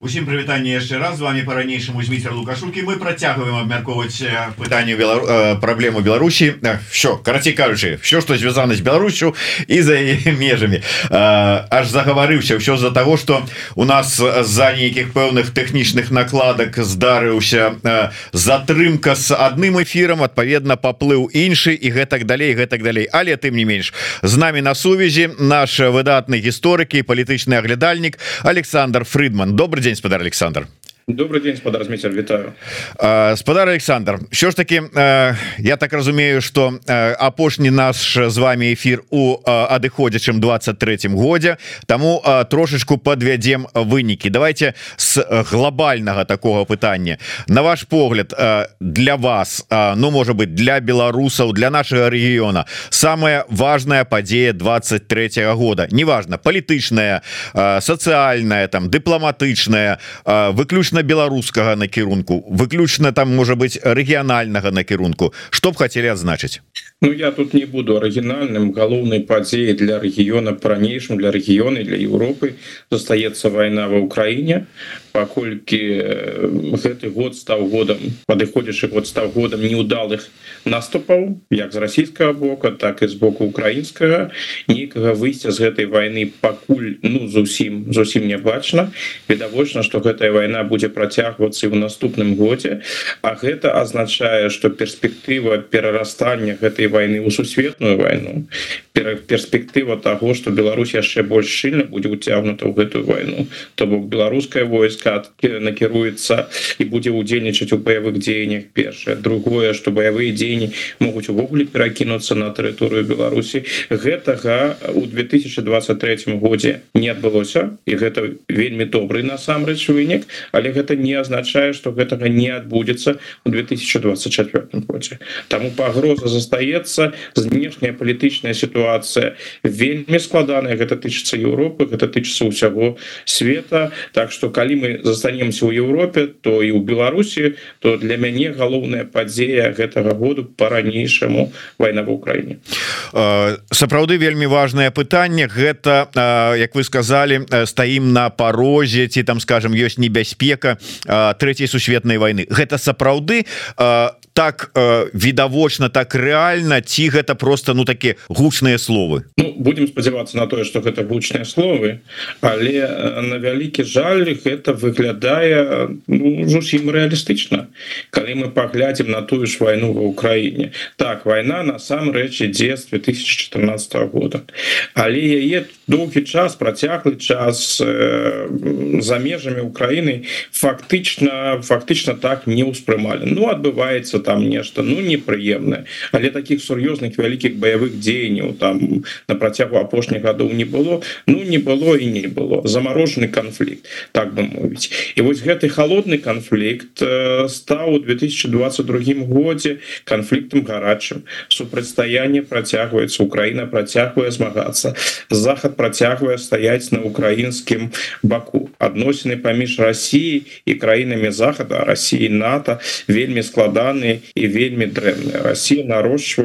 Усім прывітанне яшчэ раз. З вами по-ранейшаму зміцер лукашукі мы працягваем абмяркоўваць пытанне Белару... праблему Беларусі. Що карацей кажучы все что звязана з Беларусю і за межамі. Аж загаварыўся ўсё з-за того что у нас за нейкіх пэўных тэхнічных накладак здарыўся затрымка с адным эфиром адпаведна поплыў іншы і гэтак далей гэтак далей. Але тым не менш з нами на сувязі наш выдатны гісторыкі палітычны аглядальнік Александр Фридман добрый день день спадар Александр добрый день спадар Митер, вітаю спадар Александр що ж таки я так разумею что апошні наш з вами эфир у адыходзячым 23 годзе тому трошечку подвядзем вынікі давайте с глобального такого пытання на ваш погляд для вас ну может быть для беларусаў для нашего региона самая важная падзея 23 -го года? Неважно палітычная социальная там дыпламатычная выключна выключна беларускага накірунку выключна там можа быть рэгіянальнага накірунку. Что б хотели адзначыць Ну я тут не буду арыгінальным галоўнай падзеі для рэгіёна по-ранейшым для рэгіёны для Европы застаецца вайна ва ўкраіне паколькі гэты год стаў годам падыходзячы год стаў годам неудалых наступаў як з расійскага бока так і з боку украінскага нейкага выйсця з гэтай войны пакуль ну зусім зусім не бачна відавочна что гэтая вайна будзе працягвацца ў наступным годзе А гэта азначае что перспектыва перарастання гэтай войны ў сусветную войну. Перспектыва того что Беларусь яшчэ больш шчыльна будзе уцягнута ў гэтую войну. То бок беларускае войска накіруецца і будзе удзельнічаць у баявых дзеяннях. Першае. Другое что баявыя дзеянні могуць увогуле перакінуцца на тэрыторыю Беларусі. Гэтага у 2023 годзе не адбылося і гэта вельмі добрый насамрэч вынік але гэта не азначае что гэтага не адбудзецца у 2024 годзе. Таму пагроза застаецца знешняя палітычная сітуацыя вельмі складаная. Гэта тычыцца Еўропы гэта тычыцца ўсяго света. Так что калі мы застанемся ў Еўропе то і ў Беларусі то для мяне галоўная падзея гэтага году по-ранейшаму вайна в Украіне сапраўды вельмі важное пытанне. Гэта як вы сказали стаім на парозе ці там скажем ёсць небяспека третьей сусветнай войны гэта сапраўды так відавочна так реально ці гэта просто ну такі гучныя словы. Ну, будем спадзявацца на тое что гэта гучныя словы але на вялікі жаль гэта выглядае ну, зусім рэалістычна калі мы паглядзім на тую ж вайну ва ўкраіне. Так вайна насамрэч ідзе з 2014 года але яе доўгі час працяглы час э, за межамі Украіны фактычна фактычна так не ўспрымалі. Ну адбываецца там нешта ну непрыемнае але таких сур'ёзных вялікіх баявых дзеянняў там на працягу апошніх гадоў не было. Ну не было і не было. Заморожены канфлікт так бы мовіць і вось гэты холодны канфлікт э, стаў у 2022 годзе канфліктам гарачым супрацьстаянне працягваецца Украіна працягвае змагацца захад працягвае стаяць на украінскім баку адносіны паміж Росіі і краінамі захада Росіі НАТО вельмі складаныя і вельмі дрэнная Росія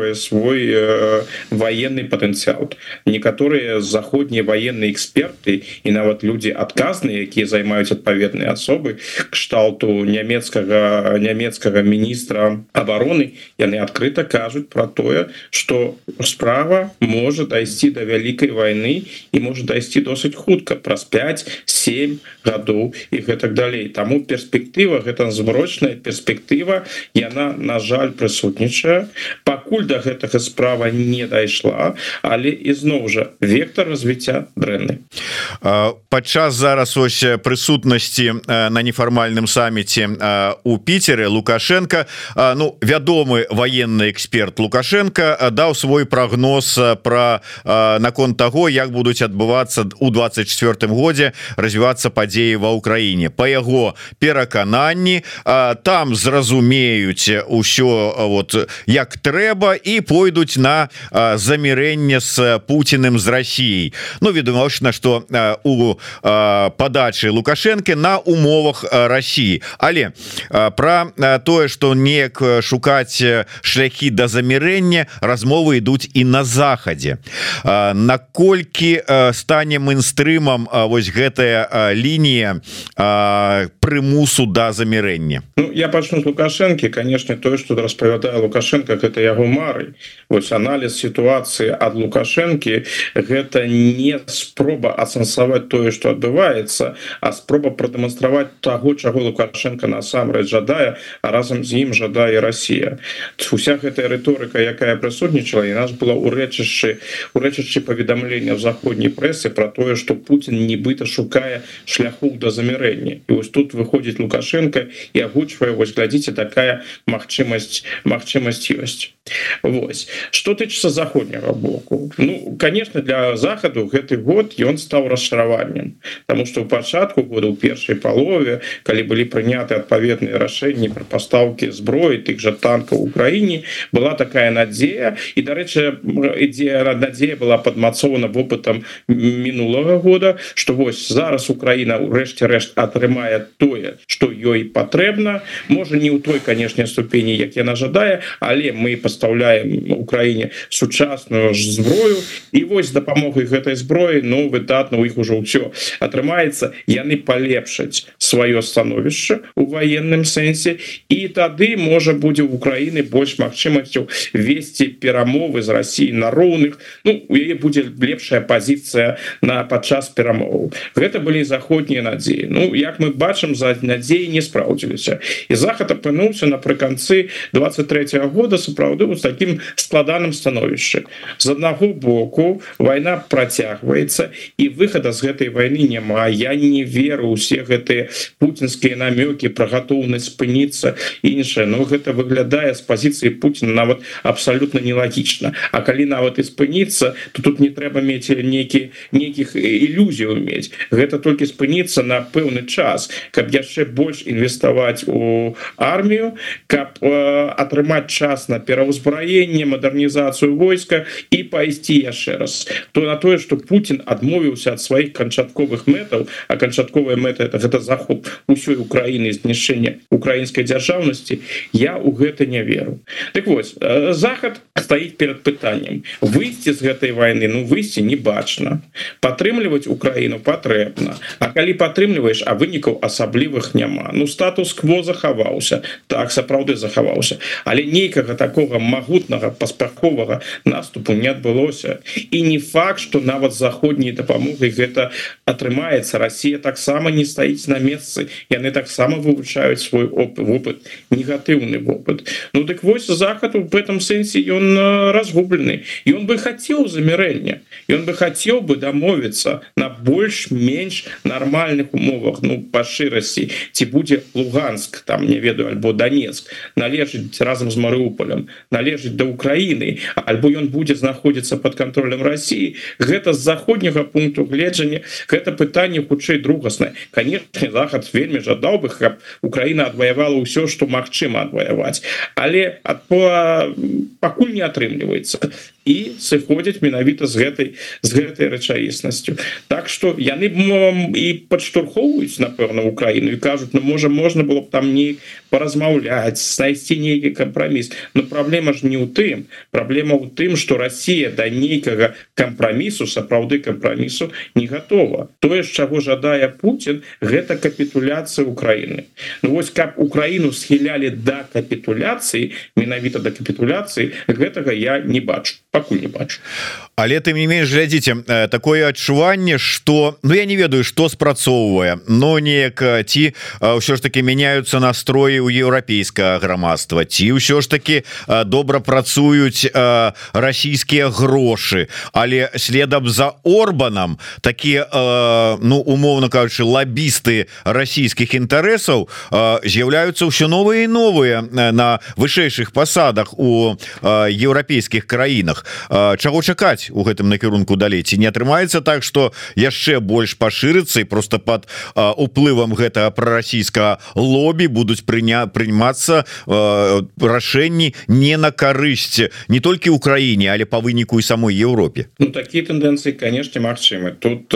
нарощвае свой э, военный патэнцыял некаторыя заходнія военные эксперты і нават люди адказныя якія займаюць адпаведныя асобы кшталту нямецкага нямецкага міністра обороны яны адкрыта кажуць про тое что справа может дайсці до вялікай войны і может дайсці досыць хутка праз 5 7 гадоў і гэтак далей таму перспектыва гэта змрочная перспектыва яна на жаль прысутнічае пакуль до гэтага справа не дайшла але ізноў жа вектор развіцця дрэнны. Падчас зараз ось прысутнасці на нефармальным саміце у піцеры лукашенко ну вядомы военный эксперт лукашенко даў свой прогноз про наконт того як будуць адбывацца у 24 годзе развівацца падзеі ва ўкраіне. По яго перакананні там зразумеюць ўсё вот як трэба і пойдуць на замірэнне с Путиным з Россией. Ну відавочна что у подачы лукашэнкі на умовах России. Але про тое что неяк шукаць шляхі до замірэння размовы ідуць і на захадзе наколькі стане мейнстрымам вось гэтая лінія прымусу да замірэння ну, я пачну лукашэнкі конечно тое что распавядае лукашенко гэта яго мары вось анализ сітуацыі ад лукашэнкі гэта не спроба асэнсаваць тое что адбываецца а спроба прадэманстраваць таго чаго лукашенко насамрэч жадае а разам з ім жадае Россия уся гэтая рыторыка якая прысутнічала і нас была у рэчышчы у рэчышчы паведамлення в заходняй прэсы про тое что Путін нібыта шукае шляху да замірэння. І вось тут выходзіць лукашенко і агучвае вось глядзіце такая магчымасць магчымасць ёсць Вось. Что тычыцца заходняга боку. Ну конечно для захаду гэты год ён стаў расчараваннем. Потому что у пачатку года у першай палове калі былі прыняты адпаведныя рашэнні про пастаўкі зброі тых жа танкаў Украіне была такая надзея. І дарэчы ідзея надзея была падмацована вопытам мінулага года что вось зараз Украіна ў рэшце рэшт атрымае тое что ёй патрэбна. Можа не ў той канешне ступені як яна жадае але мы по пастаўляем Украіне сучасную ж зброю. І вось дапамогай гэтай зброі ну выдатна у іх ужо ўсё атрымаецца яны палепшаць сваё становішча у военным сэнсе і тады можа будзе в Украіны больш магчымасцяў весці перамовы з Россией на роўных Ну у яе будзе лепшая пазіцыя на падчас перамоваў гэта былі заходнія надзеі. Ну як мы бачым за надзеі не спраўдзіліся і захад апынуўся напрыканцы 23 -го года сапраўды с таким складаным становішчы. З аднаго боку война працягваецца і выхада з гэтай войны няма. Я не веру усе гэтыя путинскія намёки про гатоўнасць спыніцца іншае. Но гэта выглядае з пазіцыі Путина нават абсолютно нелагічна. А калі нават і спыніцца то тут не трэба мець некі нейкіх ілюзій мець гэта толькі спыніцца на пэўны час каб яшчэ больш інвеставаць у армію каб э, атрымаць час на перавоз ўзбраенне мадэрнізацыю войска і пайсці яшчэ раз. То на тое что Путін адмовіўся ад сваіх канчатковых мэтаў а канчатковая мэта это гэта захоп усёй Украіны знішэння украінскай дзяржаўнасці я у гэта не веру так вось э, захад стаіць перед пытанням выйсці з гэтай войны ну выйсці не бачна падтрымліваць Украіну патрэбна А калі падтрымліваеш а вынікаў асаблівых няма. Ну статус-кво захаваўся. Так сапраўды захаваўся. Але нейкага такого магутнага паспяховага наступу не адбылося і не факт что нават заходняй дапамогай гэта атрымаецца Россия таксама не стаіць на месцы яны таксама вывучаюць свой опыт негатыўны вопыт Ну дык вось захаду в этом сэнсе ён разгублены і он бы хацеў замірэння ён бы хацеў бы дамовіцца на больш-менш нармальных умовах. Ну па шырасці ці будзе луганск там не ведаю альбо Донецк належыць разам з Марыуполем належыць да Украіны альбо ён будзе знаходзіцца под контролем России гэта з заходняга пункту гледжання гэта пытанне хутчэй другаснае. Конечно захад вельмі жадаў бы каб Украіна адваявала ўсё что магчыма адваяваць але ад по пакуль не атрымліваецца і сыходзяць менавіта з гэтай з гэтай рэчаіснасцю. Так что яны і падштурхоўваюць напэўна Украіну і кажуць ну можа можна было б там не паразмаўляць знайсці нейкі кампраміс но праблема ж не ў тым. Праблема ў тым что Россия да нейкага кампрамісу сапраўды кампрамісу не готова тое з чаго жадае Путін гэта капітуляцыя Украіны. Ну вось каб Украіну схілялі да капітуляцыі менавіта да капітуляцыі гэтага я не бачу пакуль не бачу але ты не менш глядзіце э, такое адчуванне что Ну я не ведаю что спрацоўвае но неяк ці ўсё ж таки меняются настроі у еўрапейскага грамадства ці ўсё ж таки добра працуюць расійскія грошы але следам за Орбанам такія ну умоўно кажучы лабісты расійскіх інтарэсаў з'яўляюцца ўсё новыя і новыя на вышэйшых пасадах у еўрапейскіх краінах чаго чакаць ісці у гэтым накірунку далей ці не атрымаецца так что яшчэ больш пашырыцца і просто под уплывам гэтага прарасійскага лобі будуць прыня прыймацца рашэнні не на карысці не толькі Украіне але по выніку і самой Еўропе. Ну, такие тэндэнцыі конечно Мачымы тут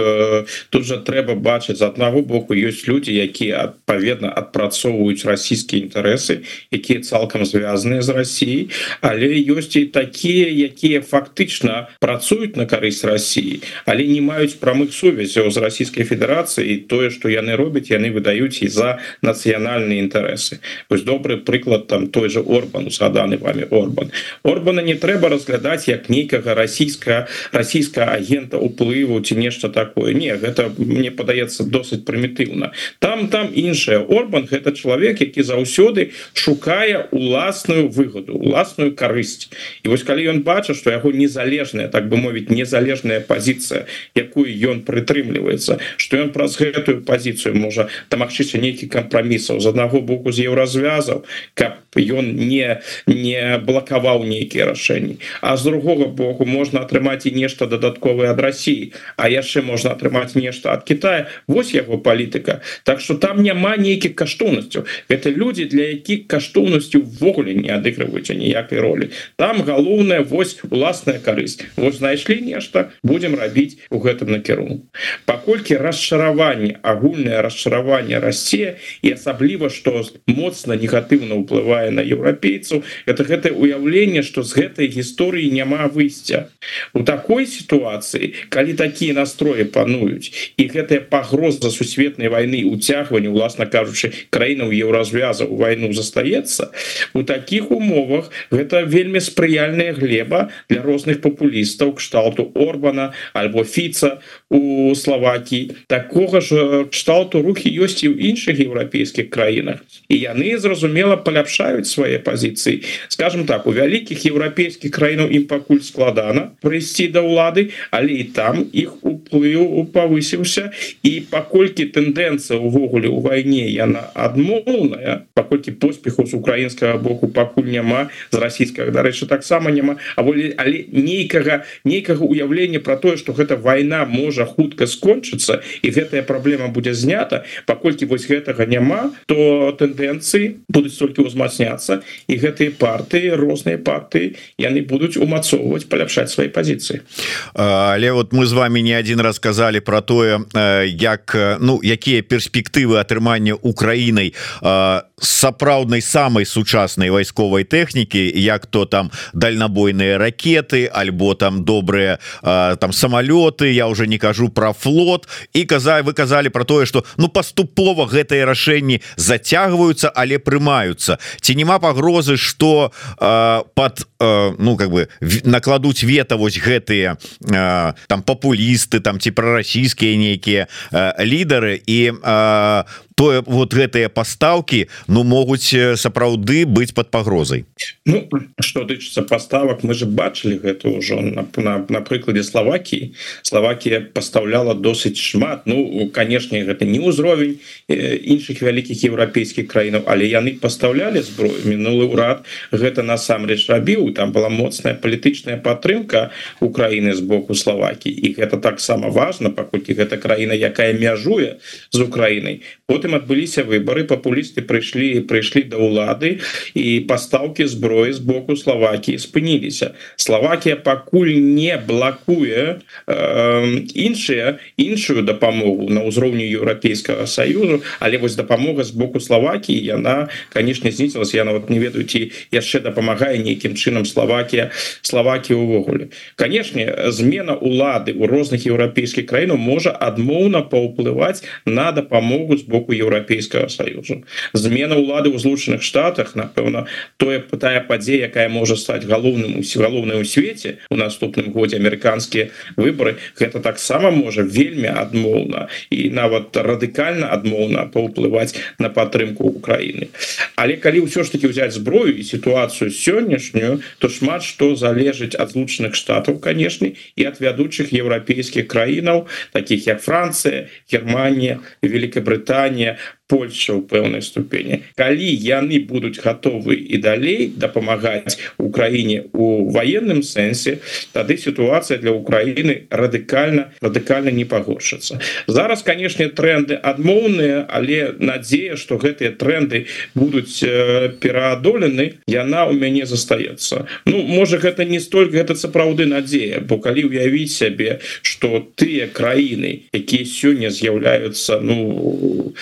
тут же трэба бачыць з аднаго боку ёсць люди якія адпаведна адпрацоўваюць расійскія інтарэсы якія цалкам звязаныя з Росіяй але ёсць і такія якія фактычна працуюць на карысць Росіі але не маюць прамых сувязяў з Расійскай Федэрацыі тое что яны робяць яны выдаюць і за нацыянальныя інтарэсы вось добры прыклад там той же Орбан згаданы вами Орбан. Орбана не трэба разглядаць як нейкага расійска расійска агента уплыву ці нешта такое. Не гэта мне падаецца досыць прымітыўна там там іншая Орбан гэта чалавек які заўсёды шукае уласную выгоду уласную карысць і вось калі ён бачыць что яго незалежная так бы мовіць незалежная пазіцыя якую ён прытрымліваецца что ён праз гэтую пазіцыю можа дамагчыся нейкі кампрамісаў з аднаго боку з еўразвязаў каб ён не не блакаваў нейкія рашэнні. А з другого боку можна атрымаць і нешта дадатковае ад Росіі а яшчэ можна атрымаць нешта ад Китая. Вось яго палітыка. Так что там няма нейкіх каштоўнасцяў. Это люди для якіх каштоўнасцю ввогуле не адыгрываюць ніякай ролі. Там галоўная вось уласная карысць. Вот знайшлі нешта будем рабіць у гэтым накірунку. Паколькі расчараванне агульнае расчараванне расце і асабліва что моцна негатыўна ўплывае на еўрапейцаў это гэтае уяўленне что з гэтай гісторыі няма выйсця. У такой сітуацыі калі такія настроі пануюць і гэтая пагроза сусветнай войны уцягвання уласна кажучы краінаў еўразвяза у войну застаецца у таких умовах гэта вельмі спрыяльная глеба для розных папулістаў кшталту Орбана альбо фіца у Словакіі такога ж кшталту рухі ёсць і ў іншых еўрапейскіх краінах. І яны зразумела паляпшаюць свае пазіцыі. Скажем так у вялікіх еўрапейскіх краінаў ім пакуль складана прыйсці да ўлады але і там іх уплыў павысіўся. І паколькі тэндэнцыя увогуле у вайне яна адмоўная паколькі поспеху з украінскага боку пакуль няма з расійскага дарэчы таксама няма а але нейкага нейкага уяўлення про тое что гэта вайна можа хутка скончыцца і гэтая праблема будзе знята паколькі вось гэтага няма то тэндэнцыі будуць толькі ўзмацняцца і гэтыя партыі розныя партыі яны будуць умацоўваць паляпшаць свае пазіцыі. Але вот мы з вами не один раз сказали про тое як ну якія перспектывы атрымання Украінай сапраўднай самой сучаснай вайсковай тэхнікі як то там дальнабойныя ракеты альбо там добрыя там самолеты я уже не кажу про флот. І каза вы казалі про тое что ну паступова гэтыя рашэнні зацягваюцца але прымаюцца ці няма пагрозы что под ну как бы накладуць вета вось гэтыя там папулісты там ці прарасійскія нейкія лідары. І тое вот гэтыя пастаўкі ну могуць сапраўды быць под пагрозай. Ну, что тычыцца поставак мы же бачылі гэта ўжо на, на, на прыкладе Словакіі Словакія пастаўляла досыць шмат. Ну канешне гэта не ўзровень іншых вялікіх еўрапейскіх краінаў але яны пастаўлялі зброю. Мінулы ўрад гэта насамрэч рабіў. Там была моцная палітычная падтрымка Украіны з боку Словакіі і гэта таксама важно паколькі гэта краіна якая мяжуе з Украінай. Потым потым адбыліся выборы папулісты прыйшлі прыйшлі да ўлады і пастаўкі зброі з боку Словакіі спыніліся Словакія пакуль не блакуе іншыя іншую дапамогу на ўзроўню еўрапейскага саюзу але вось дапамога з боку Словакіі яна канешне знізілась я нават не ведаю ці яшчэ дапамагае нейкім чынам Словакія Словакія увогуле канешне змена улады у розных еўрапейскіх краінаў можа адмоўна паўплываць на дапамогу з боку еўрапейскага саюзу. Змена ўлады ў злучаных штатах напэўна тое тая падзея якая можа стаць галоўным усі галоўнай у свеце у наступным годзе амерыканскія выборы гэта таксама можа вельмі адмоўна і нават радыкальна адмоўна паўплываць на падтрымку Украіны. Але калі ўсё ж таки взять зброю і сітуацыю сённяшнюю то шмат што залежыць ад злучаных штатаў канешне і ад вядучых еўрапейскіх краінаў таких як Францыя Германія Великабрытанія Польша у пэўнай ступені. Калі яны будуць готовы і далей дапамагаць Украіне у военным сэнсе тады сітуацыя для Украіны радыкальна радыкальна не пагоршыцца. Зараз канешне тренды адмоўныя але надзея что гэтыя тренды будуць пераадолены яна у мяне застаецца. Ну можа гэта не столько гэта сапраўды надзея бо калі уявіць сябе что тыя краіны якія сёння з'яўляюцца ну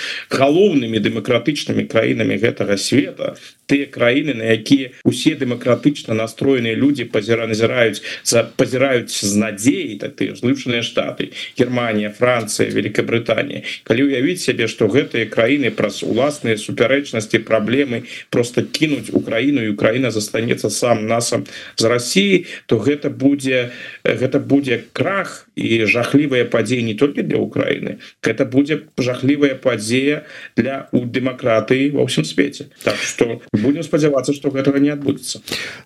галоўнымі дэмакратычнымі краінамі гэтага света тыя краіны на якія усе дэмакратычна настроеныя люди пазіра назіраюць за пазіраюць з надзеяй так ты злучаныя штаты Германія Францыя Великабрытанія калі уявіць сябе что гэтыя краіны праз уласныя супярэчнасці праблемы просто кінуць Украіну і Украіна застанецца сам насам з Росіі то гэта будзе гэта будзе крах і жахлівыя падзеі не толькі для Украіны это будзе жахлівая падзея для у дэмакратыі ва ўсім свеце Так что будем спадзявацца что гэтага не адбудзецца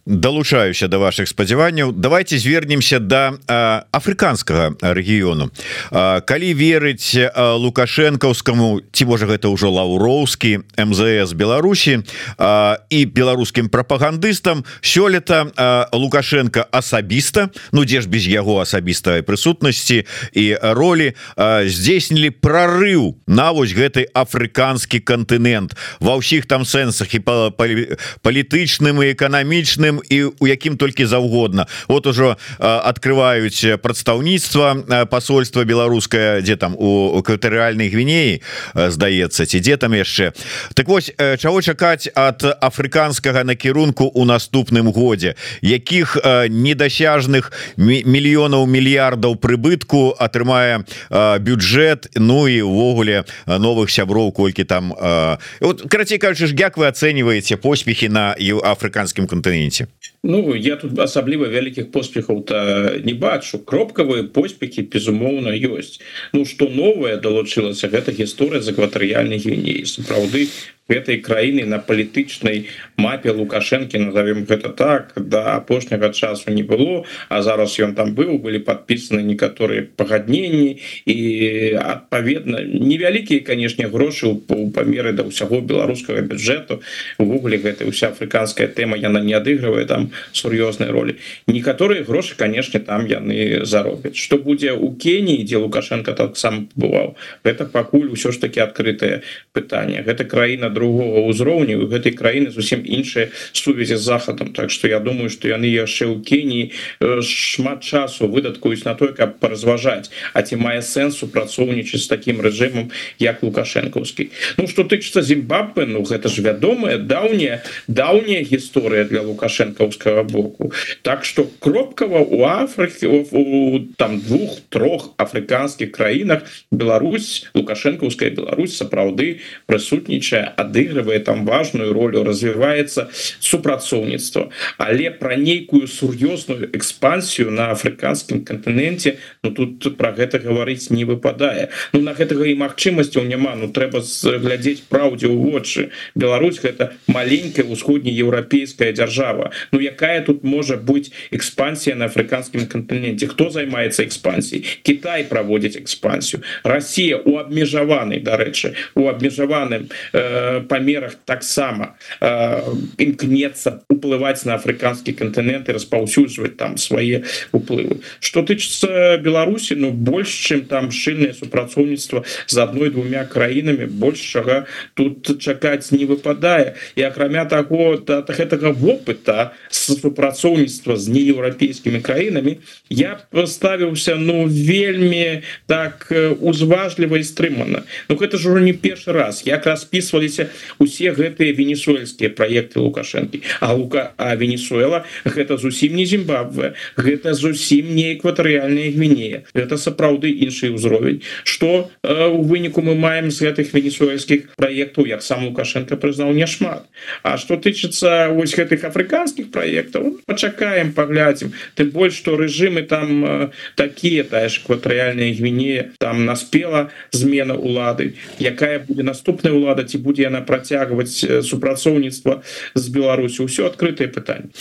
далучаюся до ваших спадзяванняў давайте звернемся до да, афрыканскага рэгіёну калі верыць лукашэнкаўскаму ці можа гэта ўжо лаўроўскі МЗС Беларусі і беларускім прапагандыстам сёлета лукашенко асабіста Ну дзе ж без яго асабістай прысутнасці і ролі здзейснілі прорыв на вось гэты афрыканскі кантынент. Ва ўсіх там сэнсах і па палітычным і эканамічным і у якім толькі заўгодна. Вот ужо открываюць прадстаўніцтва посольства беларускае дзе там у экватарыальнай гвінеі здаецца ці дзе там яшчэ. Так вось чаго чакаць от афрыканскага накірунку у наступным годзе? Якіх недасяжных мільёнаў мільярдаў прыбытку атрымае бюджет Ну і увогуле новых сяброў колькі там вот карацей кажучы ж як вы ацэньваеце поспехи на афрыканскім кантыненце? Ну я тут асабліва вялікіх поспехаў то не бачу. Кропкавыя поспехи безумоўна ёсць. Ну что новое далучылася гэта гісторыя з экватарыяльнай гвінеі сапраўды гэтай краіны на палітычнай мапе лукашэнкі назовем гэта так да апошняга часу не было а зараз ён там быў былі подпісаны некаторыя пагадненні і адпаведна невялікія канешне грошы у памеры да ўсяго беларускага бюджэту увогуле гэта ўся афрыканская тэма яна не адыгрывае там сур'ёзнай ролі некаторыя грошы канешне там яны заробяць что будзе у Кеніі дзе лукашенко таксам бываў гэта пакуль усё ж таки адкрытае пытанне гэта краіна друг другого ўзроўню у гэтай краіны зусім іншыя сувязі з захадам. Так что я думаю что яны яшчэ ў Кеніі шмат часу выдаткуюць на той каб паразважаць А ці мае сэнс супрацоўнічаць з таким рэжымом як лукашэнкаўскі. Ну что тычыцца Зімбабве Ну гэта ж вядомая даўняя даўняя гісторыя для лукашэнкаўскага боку. Так что кропкава у Афрыкі у там двух-трох афрыканскіх краінах Беларусь лукашэнкаўская Беларусь сапраўды прысутнічае ад адыгрывае там важную ролю развіваецца супрацоўніцтва але про нейкую сур'ёзную экспансію на афрыканскім кантыненце Ну тут про гэта гаварыць не выпадае. Ну на гэтага і магчымасцяў няма. Ну трэба глядзець праўдзе ў вочы. Беларусь гэта маленькая усходнееўрапейская дзяржава. Ну якая тут можа быть экспансія на афрыканскім кантыненце? Хто займаецца экспансій Кітай праводзіць экспансію. Россия у абмежаванай дарэчы у абмежаваным э, памерах таксама імкнецца уплываць на афрыканскі кантынент і распаўсюджваць там свае уплывы. Что тычыцца Беларусі Ну больш чым там шчыльнае супрацоўніцтва з адной двумя краінамі большага тут чакаць не выпадае. І акрамя таго да, гэтага вопыта супрацоўніцтва з нееўрапейскімі краінамі я поставіўся ну вельмі так узважліва і стрымана. Ну гэта ж ужо не першы раз. Як распісваліся усе гэтыя венесуэльскія проекты лукашэнкі. А лука а венесуэла гэта зусім не Зімбабве гэта зусім не экватарыяльная гвінея. Это сапраўды іншы ўзровень. Что у выніку мы маем з гэтых венесуэльскіх проектаў як сам лукашенко прызнаў няшмат. А что тычыцца вось гэтых афрыканскіх проектаў пачакаем паглядзім. Тым больш что рэжымы там такія тая ж экватарыяльная гвінея там наспела змена улады якая будзе наступная ўлада ці будзе яна працягваць супрацоўніцтва з Беларусю ўсё адкрытые пытанне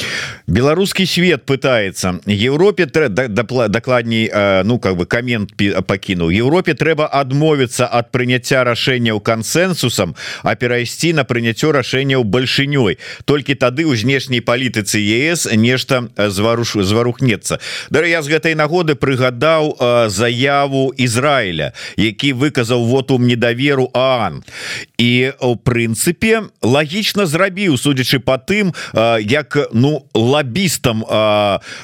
беларускі свет пытается. Европе дакладней ну как бы камент пакінуў Европе трэба адмовіцца ад прыняцця рашэнняў кансенсусам а перайсці на прыняццё рашэнняў бальшынёй толькі тады ў знешняй палітыцы ЕС нешта зварушу зварухнецца Да я з гэтай нагоды прыгадаў заяву Ізраіля які выказаў вот ум недаверу Аан. І у прынцыпе лагічна зрабіў судзячы по тым як ну лабістам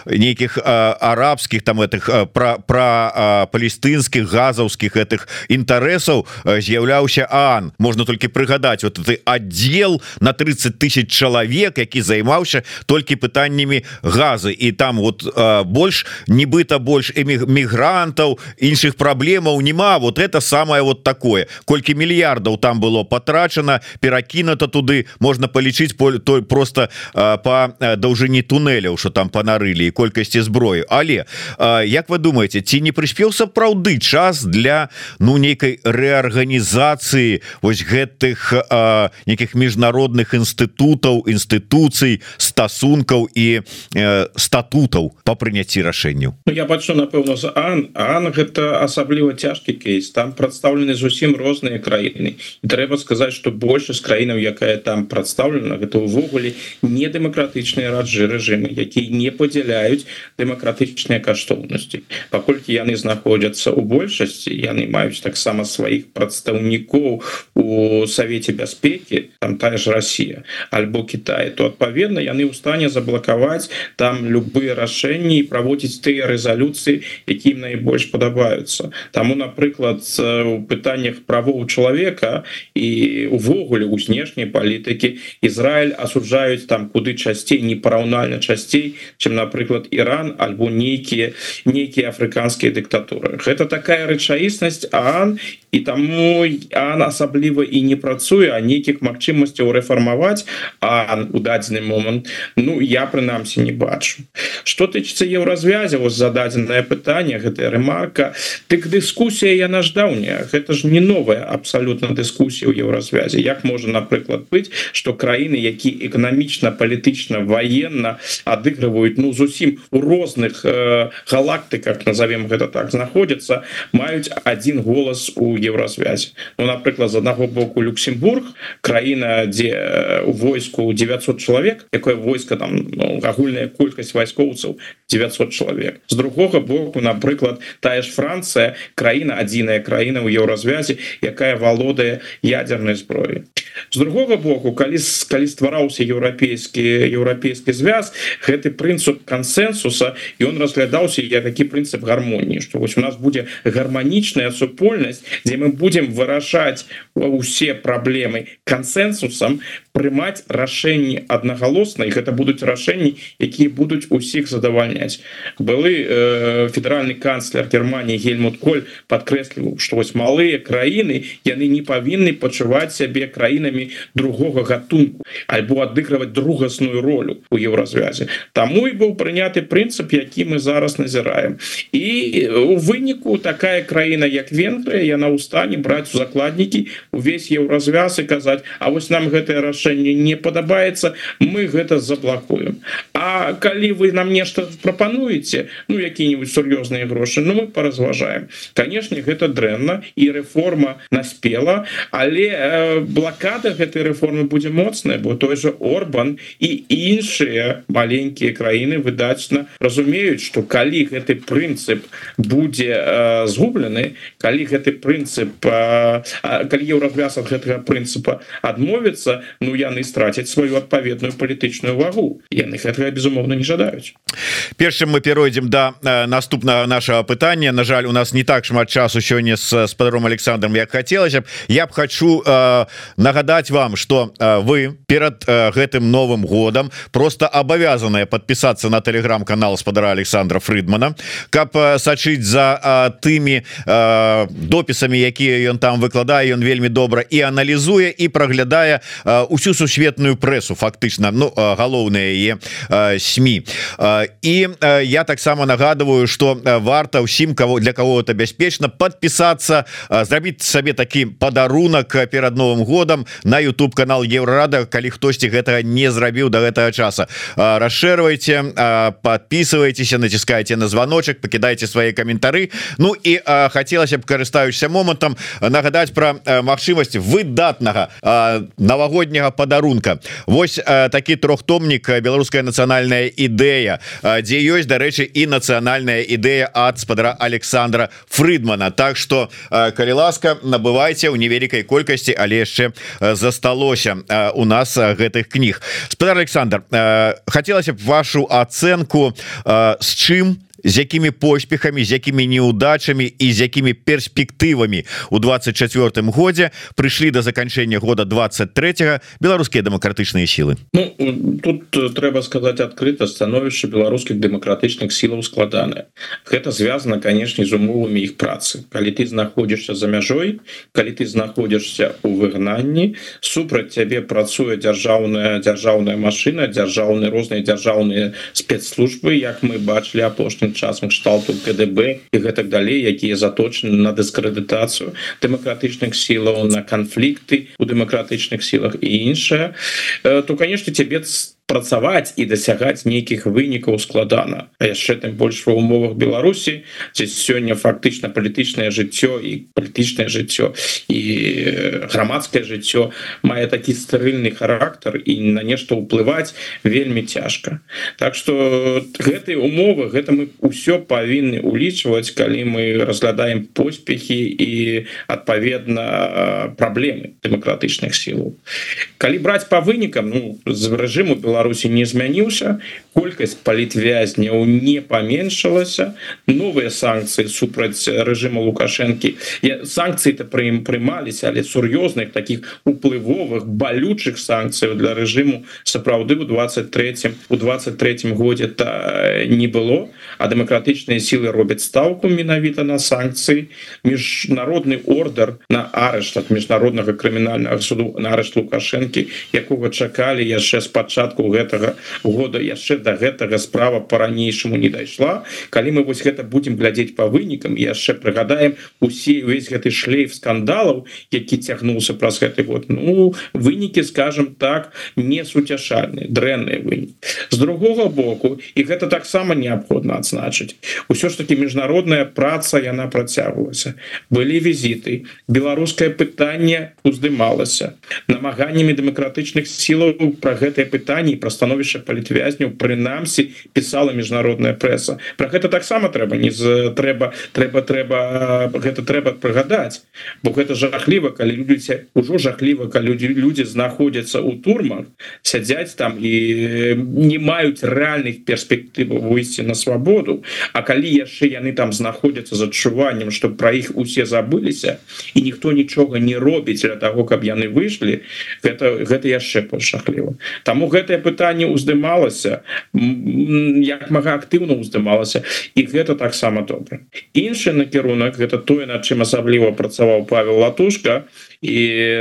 нейкіх арабскіх там этих про про палестынскіх газаўскіх этих інтарэсаў з'яўляўся Ан. Можна толькі прыгадаць вот ты отдел на 30 тысяч чалавек які займаўся толькі пытаннямі газы. І там вот больш нібыта больш мігрантаў іншых праблемаў няма. Вот это самое вот такое. Колькі мільярдаў там было потрачана перакінута туды можна палічыць поле той просто по даўжыні туннеляў что там панарылі і колькасці зброі але Як вы думаете ці не прыспеў сапраўды час для ну нейкай рэарганізацыі вось гэтых нейкіх міжнародных інстытутаў інстытуцый стасункаў і статутаў по прыняцці рашэнняў? Ну, я бачу напэўна за Ан. Ан гэта асабліва цяжкі кейс. Там прадстаўлены зусім розныя краіны. Трэба сказаць что большасць краінаў якая там прадстаўлена гэта ўвогуле не дэмакратычныя раджы рэжымы якія не падзяляюць дэмакратычныя каштоўнасці. Паколькі яны знаходзяцца у большасці яны маюць таксама сваіх прадстаўнікоў у савеце бяспекі там тая ж Россия альбо Китай то адпаведна яны ў стане заблакаваць там любые рашэнні праводзіць тыя рэзалюцыі якім найбольш падабаюцца. Таму напрыклад у пытаннях правоў чалавека і увогуле у знешняй палітыкі. Ізраиль асуджаюць там куды часцей непараўнальна часцей чым напрыклад Іран альбо нейкія нейкія афрыканскія дыктатуры. Гэта такая рэчаіснасць Ан і таму она асабліва і не працуе а нейкіх магчымасцяў рэфармаваць а у дадзены момант Ну я прынамсі не бачу. Что тычыцца еўразвязя вас зададзенае пытанне гэтая рэмарка. Тык дыскусія яна ж даўняя гэта ж не новая абсалютна дыскусія ў еўразвязе як можа напрыклад быць что краіны які эканамічна палітычна военно адыгрываюць ну зусім у розных э, галактыках назовем гэта так знаходзяцца маюць один голас у еўразвязе ну напрыклад з аднаго боку люксембург краіна дзе у войску 900 чалавек якое войска там ну, агульная колькасць вайскоўцаў 900 чалавек. З другога боку напрыклад тая ж Францыя краіна адзіная краіна ў еўразвязе якая валодае ядерной зброі з другога боку калі калі ствараўся еўрапейскі еўрапейскі звяз гэты прынцып кансенсуса і он разглядаўся як такі прынцып гармоніі што вось у нас будзе гарманічная супольнасць дзе мы будем вырашаць усе праблемы кансенсусам прымаць рашэнні аднагалосна і гэта будуць рашэнні якія будуць усіх задавальняць былы э, федеральны канцлер Германії гельмут коль подкрэсліваў што вось малыя краіны яны не павінны пачуваць сябе краінамі другога гатунку альбо адыгрываць другасную ролю у еўразвязе Таму і быў прыняты прынцып які мы зараз назіраем. І у выніку такая краіна як Венгрыя яна ў стане браць у закладнікі увесь еўразвяз і казаць А вось нам гэтае рашэнне не падабаецца мы гэта заблакуем А калі вы нам нешта прапануеце ну які-нибудь сур'ёзныя грошы Ну мы поразважаем канешне гэта дрэнна і рэформа наспела але э, блакада гэтай рэформы будзе моцная бо той же Орбан і іншыя маленькія краіны выдачна разумеюць что калі гэты прынцып будзе э, згублены калі гэты прынцып э, калі еўразвяз ад гэтага прынцыпа адмовіцца ну яны страцяць сваю адпаведную палітычную вагу. Яны гэтага безумоўна не жадаюць. Першым мы перайдзем да, наступнага нашага пытання. На жаль у нас не так шмат часу сёння з спадаром Александром як хацелася б. Я б хочу э, нагадаць вам что вы перад гэтым новым годам просто абавязаныя подпісацца на телеграм-канал спадара Александра Фридмана каб сачыць за тымі допісамі якія ён там выкладае. Ён вельмі добра і аналізуе і праглядае усю сусветную прэсу фактычна Ну галоўныя яе сМ і я таксама нагадываю что варта ўсім кого для кого-то бяспечна подпісацца зрабіць сабе такі падарунак перад Новым годам на YouTube канал еврорада калі хтосьці гэтага не зрабіў до гэтага часа. Расшэрвайте подписывайтеся націскайте на звоночек покидайте свои каментары. Ну і хотелось б карыстаюся момантам нагадать про магчымасць выдатнага новогодняга падарунка. Вось такі трохтомнік беларуская нацыянальная ідэя дзе ёсць дарэчы і нацыянальная ідэя ад спадара Александра Фрыдмана. Так что калі ласка набывайте у невялікай колькасці але яшчэ засталося у нас гэтых кніг. Спадар Александр хотелось б вашу ацэнку з чым з якімі поспехамі з якімі неудачамі і з якімі перспектывамі у 24 годзе прыйшлі до заканчэння года 23 беларускія дэмакратычныя сілы? Ну, тут трэба сказаць адкрыта становішча беларускіх дэмакратычных сілаў складаная гэта звязана канешне з умовамі іх працы. Калі ты знаходзішся за мяжой калі ты знаходзішся у выгнанні супраць цябе працуе дзяржаўная дзяржаўная машина дзяржаўныя розныя дзяржаўныя спецслужбы як мы бачылі апошнім часам кшталту КДБ і гэтак далей якія заточаны на дыскрэдытацыю дэмакратычных сілаў на канфлікты у дэмакратычных сілах і іншае. То конечно тебе працаваць і дасягаць нейкіх вынікаў складана. А яшчэ тым больш ва умовах Беларусі дзе сёння фактычна палітычнае жыццё і палітычнае жыццё і грамадскае жыццё мае такі стэрыльны характар і на нешта ўплываць вельмі цяжка. Так что гэтыя умовы гэта мы ўсё павінны улічваць калі мы разглядаем поспехі і адпаведна праблемы дэмакратычных сілаў. Калі браць по вынікам ну з рэжыму Беларусі Беларусі не змяніўся колькасць палітвязняў не паменшылася новыя санкцыі супраць рэжыма лукашэнкі. Санкцыі то пры ім прымаліся але сур'ёзных таких уплывовых балючых санкцыяў для рэжыму сапраўды у 23 у 23 годзе то не было. А дэмакратычныя сілы робяць стаўку менавіта на санкцыі. Міжнародны ордер на арышт ад міжнароднага крымінальнага суду на арышт лукашэнкі якога чакалі яшчэ спачатку гэтага года яшчэ до гэтага справа по-ранейшаму не дайшла. Калі мы вось гэта будем глядзець по вынікам яшчэ прыгадаем усе увесь гэты шлейф скандалаў які цягнулся праз гэты год ну вынікі скажем так не суцяшальны дрэнныя выні з другого боку і гэта таксама неабходна адзначыць усё ж таки міжнародная праца яна працягвалася. Былі візіты беларускае пытанне уздымалася. Намаганнямі дэмакратычных сілаў про гэтае пытанне пра становішча палітвязняў прынамсі пісала міжнародная прэса. Про гэта таксама трэба не з трэба трэба трэба гэта трэба прыгадаць. Бо гэта жахліва калі людзі ўжо жахліва калі людзі людзі знаходзяцца ў турмах сядзяць там і не маюць рэальных перспектываў выйсці на свабоду. А калі яшчэ яны там знаходзяцца з адчуваннем што пра іх усе забыліся і ніхто нічога не робіць для того каб яны выйшлі гэта гэта яшчэ пашахліва Таму гэтае пытанне уздымалася як мага актыўна уздымалася і гэта таксама добра. Іншы накірунак гэта тое над чым асабліва працаваў Павел латушка і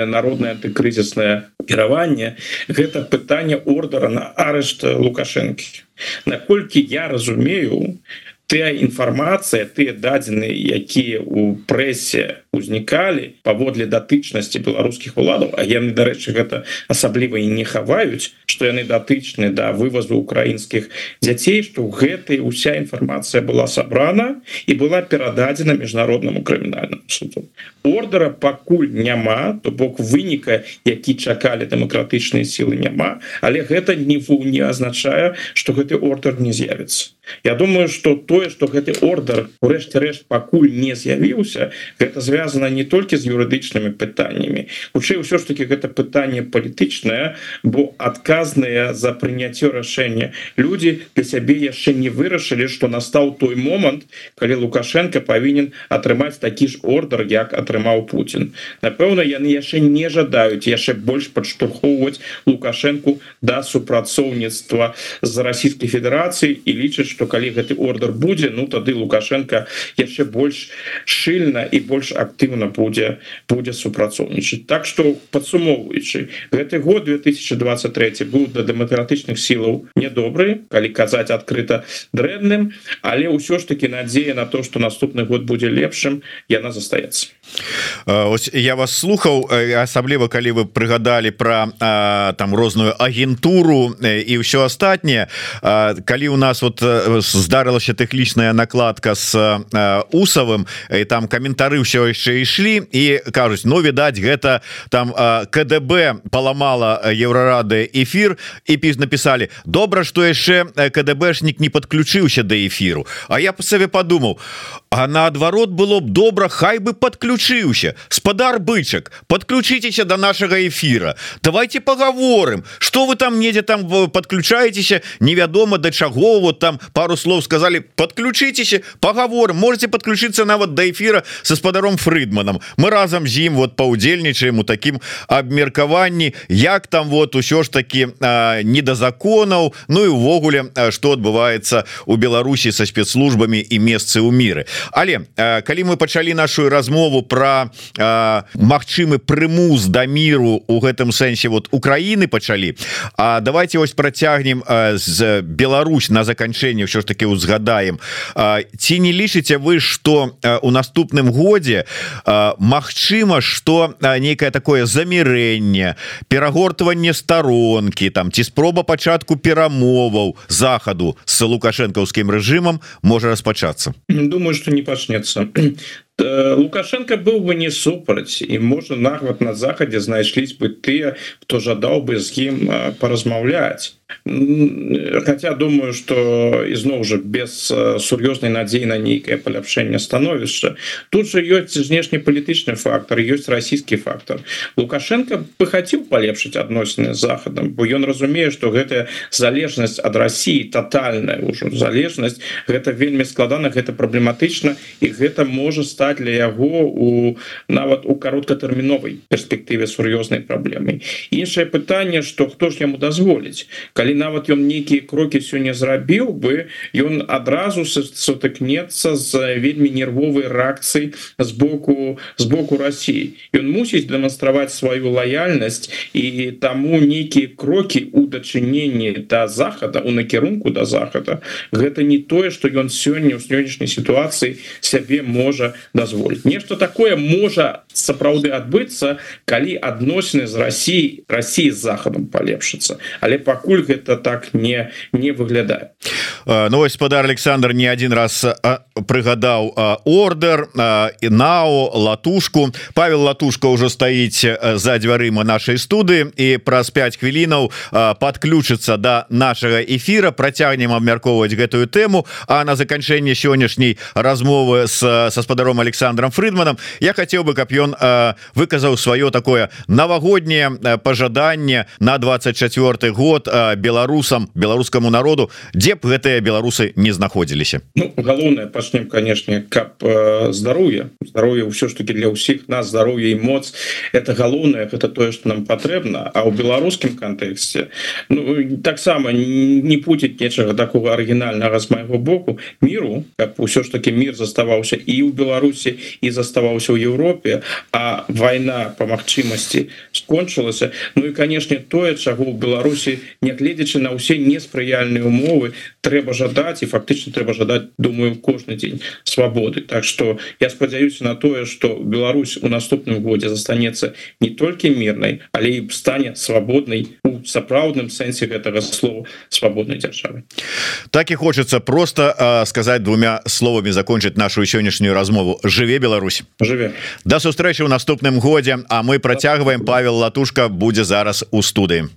народное антыкрызіснае кіраванне гэта пытанне ордара на арышт лукашэнкі. Наколькі я разумею тая інфармацыя тыя дадзены якія у прэсе узнікалі паводле датычнасці беларускіх уладаў. А яны дарэчы гэта асабліва і не хаваюць што яны датычны да вывазу украінскіх дзяцей што гэтай уся інфармацыя была сабрана і была перададзена міжнароднаму крымінальнаму суду. Ордера пакуль няма то бок выніка які чакалі дэмакратычныя сілы няма але гэта не не азначае что гэты ордер не з'явіцца. Я думаю что тое что гэты ордер урэшце рэшт пакуль не з'явіўся гэта звязано звязана не толькі з юрыдычнымі пытаннямі хутчэй ўсё ж таки гэта пытанне палітычнае бо адказныя за прыняццё рашэння людзі для сябе яшчэ не вырашылі што настаў той момант калі лукашенко павінен атрымаць такі ж ордер як атрымаў Путін напэўна яны яшчэ не жадаюць яшчэ больш падштурхоўваць лукашенко да супрацоўніцтва з расійскай Федерацыі і лічаць што калі гэты ордер будзе ну тады лукашенко яшчэ больш шчыльна і больш актыўна актыўна будзе будзе супрацоўнічаць. Так что падсумоўваючы гэты год 2023 быў да дэмакратычных сілаў недобры калі казаць адкрыта дрэнным але ўсё ж таки надзея на то что наступны год будзе лепшым яна застаецца ось я вас слухаў асабліва калі вы прыгадалі про там розную агентуру і ўсё астатняе калі у нас вот здарылася тэхнічная накладка с усавым і там каментары ўсё яшчэ ішлі і кажуць Ну відаць гэта там КДБ паламала еўрарады эфир і піш написали добра что яшчэ КДБшнік не подключыўся до эфиру А я по сабе подумаў А наадварот было б добра хай бы подключыўся спадар бычак подключитеся до нашага эфира давайте поговорым что вы там недзе там подключаетеся невядома до чаго вот там пару слов сказали подключитеся поговорым можете подключиться нават до эфира со спадаром фрыдманом мы разом з ім вот паўдзельнічаем у таким абмеркаванні як там вот усё ж таки не до законаў Ну і увогуле что адбываецца у Беларусі со спецслужбами і месцы ў міры але калі мы пачалі нашу размову про магчымы прымус да міру у гэтым сэнсе вот Украіны пачалі А давайте вось працягнем з Беларусь на заканчэнне ўсё ж таки узгадаем. Ці не лічыце вы что у наступным годзе Мачыма что некое такое замірэнне перагортванне старонкі там ці спроба пачатку перамоваў захаду с лукашэнкаўскім рэжымам можа распачацца? Думаю что не пачнется лукашенко быў бы не супраць і можа нават на захадзе знайшліся бы тыя хто жадаў бы з ім паразмаўляць хотя думаю что ізноў жа без сур'ёзнай надзеі на нейкае паляпшэнне становішча тут же ёсць знешнепалітычны фактор ёсць расійскі фактор. Лукашенко бы хацеў палепшыць адносіны захадам бо ён разумее что гэтая залежнасць ад Росіі тотальная ўжо залежнасць гэта вельмі складана гэта праблематычна і гэта можа стаць для яго у нават у кароткатэрміновай перспектыве сур'ёзнай праблемай іншае пытанне что хто ж яму дазволіць калі нават ён нейкія крокі сёння зрабіў бы ён адразу сутыкнецца з вельмі нервовай рэакцыі з боку з боку Росіі ён мусіць дэманстраваць сваю лаяльнасць і таму нейкія крокі у дачыненні да захада у накірунку да захада гэта не тое что ён сёння ў сённяшняй сітуацыі сябе можа дазволіць. Нешта такое можа сапраўды адбыцца калі адносіны з Росіі Росіі з захадам палепшыцца але пакуль гэта так не не выглядае. Ну вось спадар Александр не один раз прыгадаў ордер і нао латушку. Павел латушка ўжо стаіць за дзвярыма нашай студы і праз 5 хвілінаў подключыцца до да нашага эфира працягнем абмяркоўваць гэтую тэму. А на заканчэнне сённяшняй размовы с со спадаром Александром фрыдманом я хотел бы каб ён выказаў сваё такое навагодняе пожаданне на 24 год беларусам беларускаму народу дзе б гэтыя беларусы не знаходзіліся? Ну, галоўнае пачнем канешне каб э, здароўе. Здароўе ўсё ж таки для ўсіх нас здароўе і моц. Это галоўнае гэта тое что нам патрэбна. А ў беларускім кантэксце ну, таксама не пуціць нечага такого арыгінальнага з майго боку. Міру каб усё ж таки мир заставаўся і ў беларусі і заставаўся ў Еўропе а вайна по магчымасці скончылася. Ну і канешне тое чаго ў беларусі нягледзячы на ўсе неспрыяльныя умовы трэба жадаць і фактычна трэба жадаць думаю кожны дзень свабоды. Так что я спадзяюся на тое что Беларусь у наступным годзе застанецца не толькі мірнай але і стане свабоднай у сапраўдным сэнсе гэтага слова свабоднай дзяржавы так і хочется просто э, сказать двумя словамі закончыць нашу сённяшнюю размову. Жыве Беларусь! Жыве! Да сустрэчы ў наступным годзе А мы працягваем. Павел латушка будзе зараз у студыі